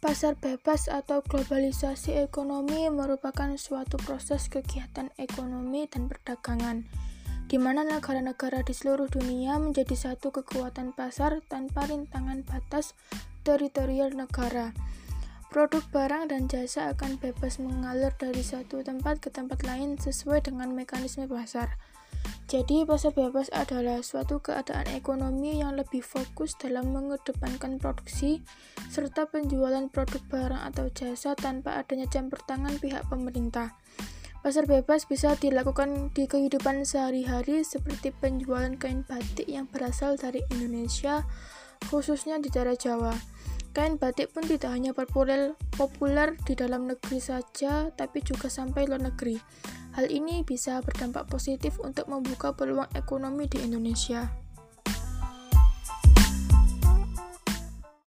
Pasar bebas atau globalisasi ekonomi merupakan suatu proses kegiatan ekonomi dan perdagangan, di mana negara-negara di seluruh dunia menjadi satu kekuatan pasar tanpa rintangan batas teritorial negara. Produk barang dan jasa akan bebas mengalir dari satu tempat ke tempat lain sesuai dengan mekanisme pasar. Jadi, pasar bebas adalah suatu keadaan ekonomi yang lebih fokus dalam mengedepankan produksi serta penjualan produk barang atau jasa tanpa adanya campur tangan pihak pemerintah. Pasar bebas bisa dilakukan di kehidupan sehari-hari seperti penjualan kain batik yang berasal dari Indonesia, khususnya di daerah Jawa. Kain batik pun tidak hanya populer, populer di dalam negeri saja, tapi juga sampai luar negeri. Hal ini bisa berdampak positif untuk membuka peluang ekonomi di Indonesia.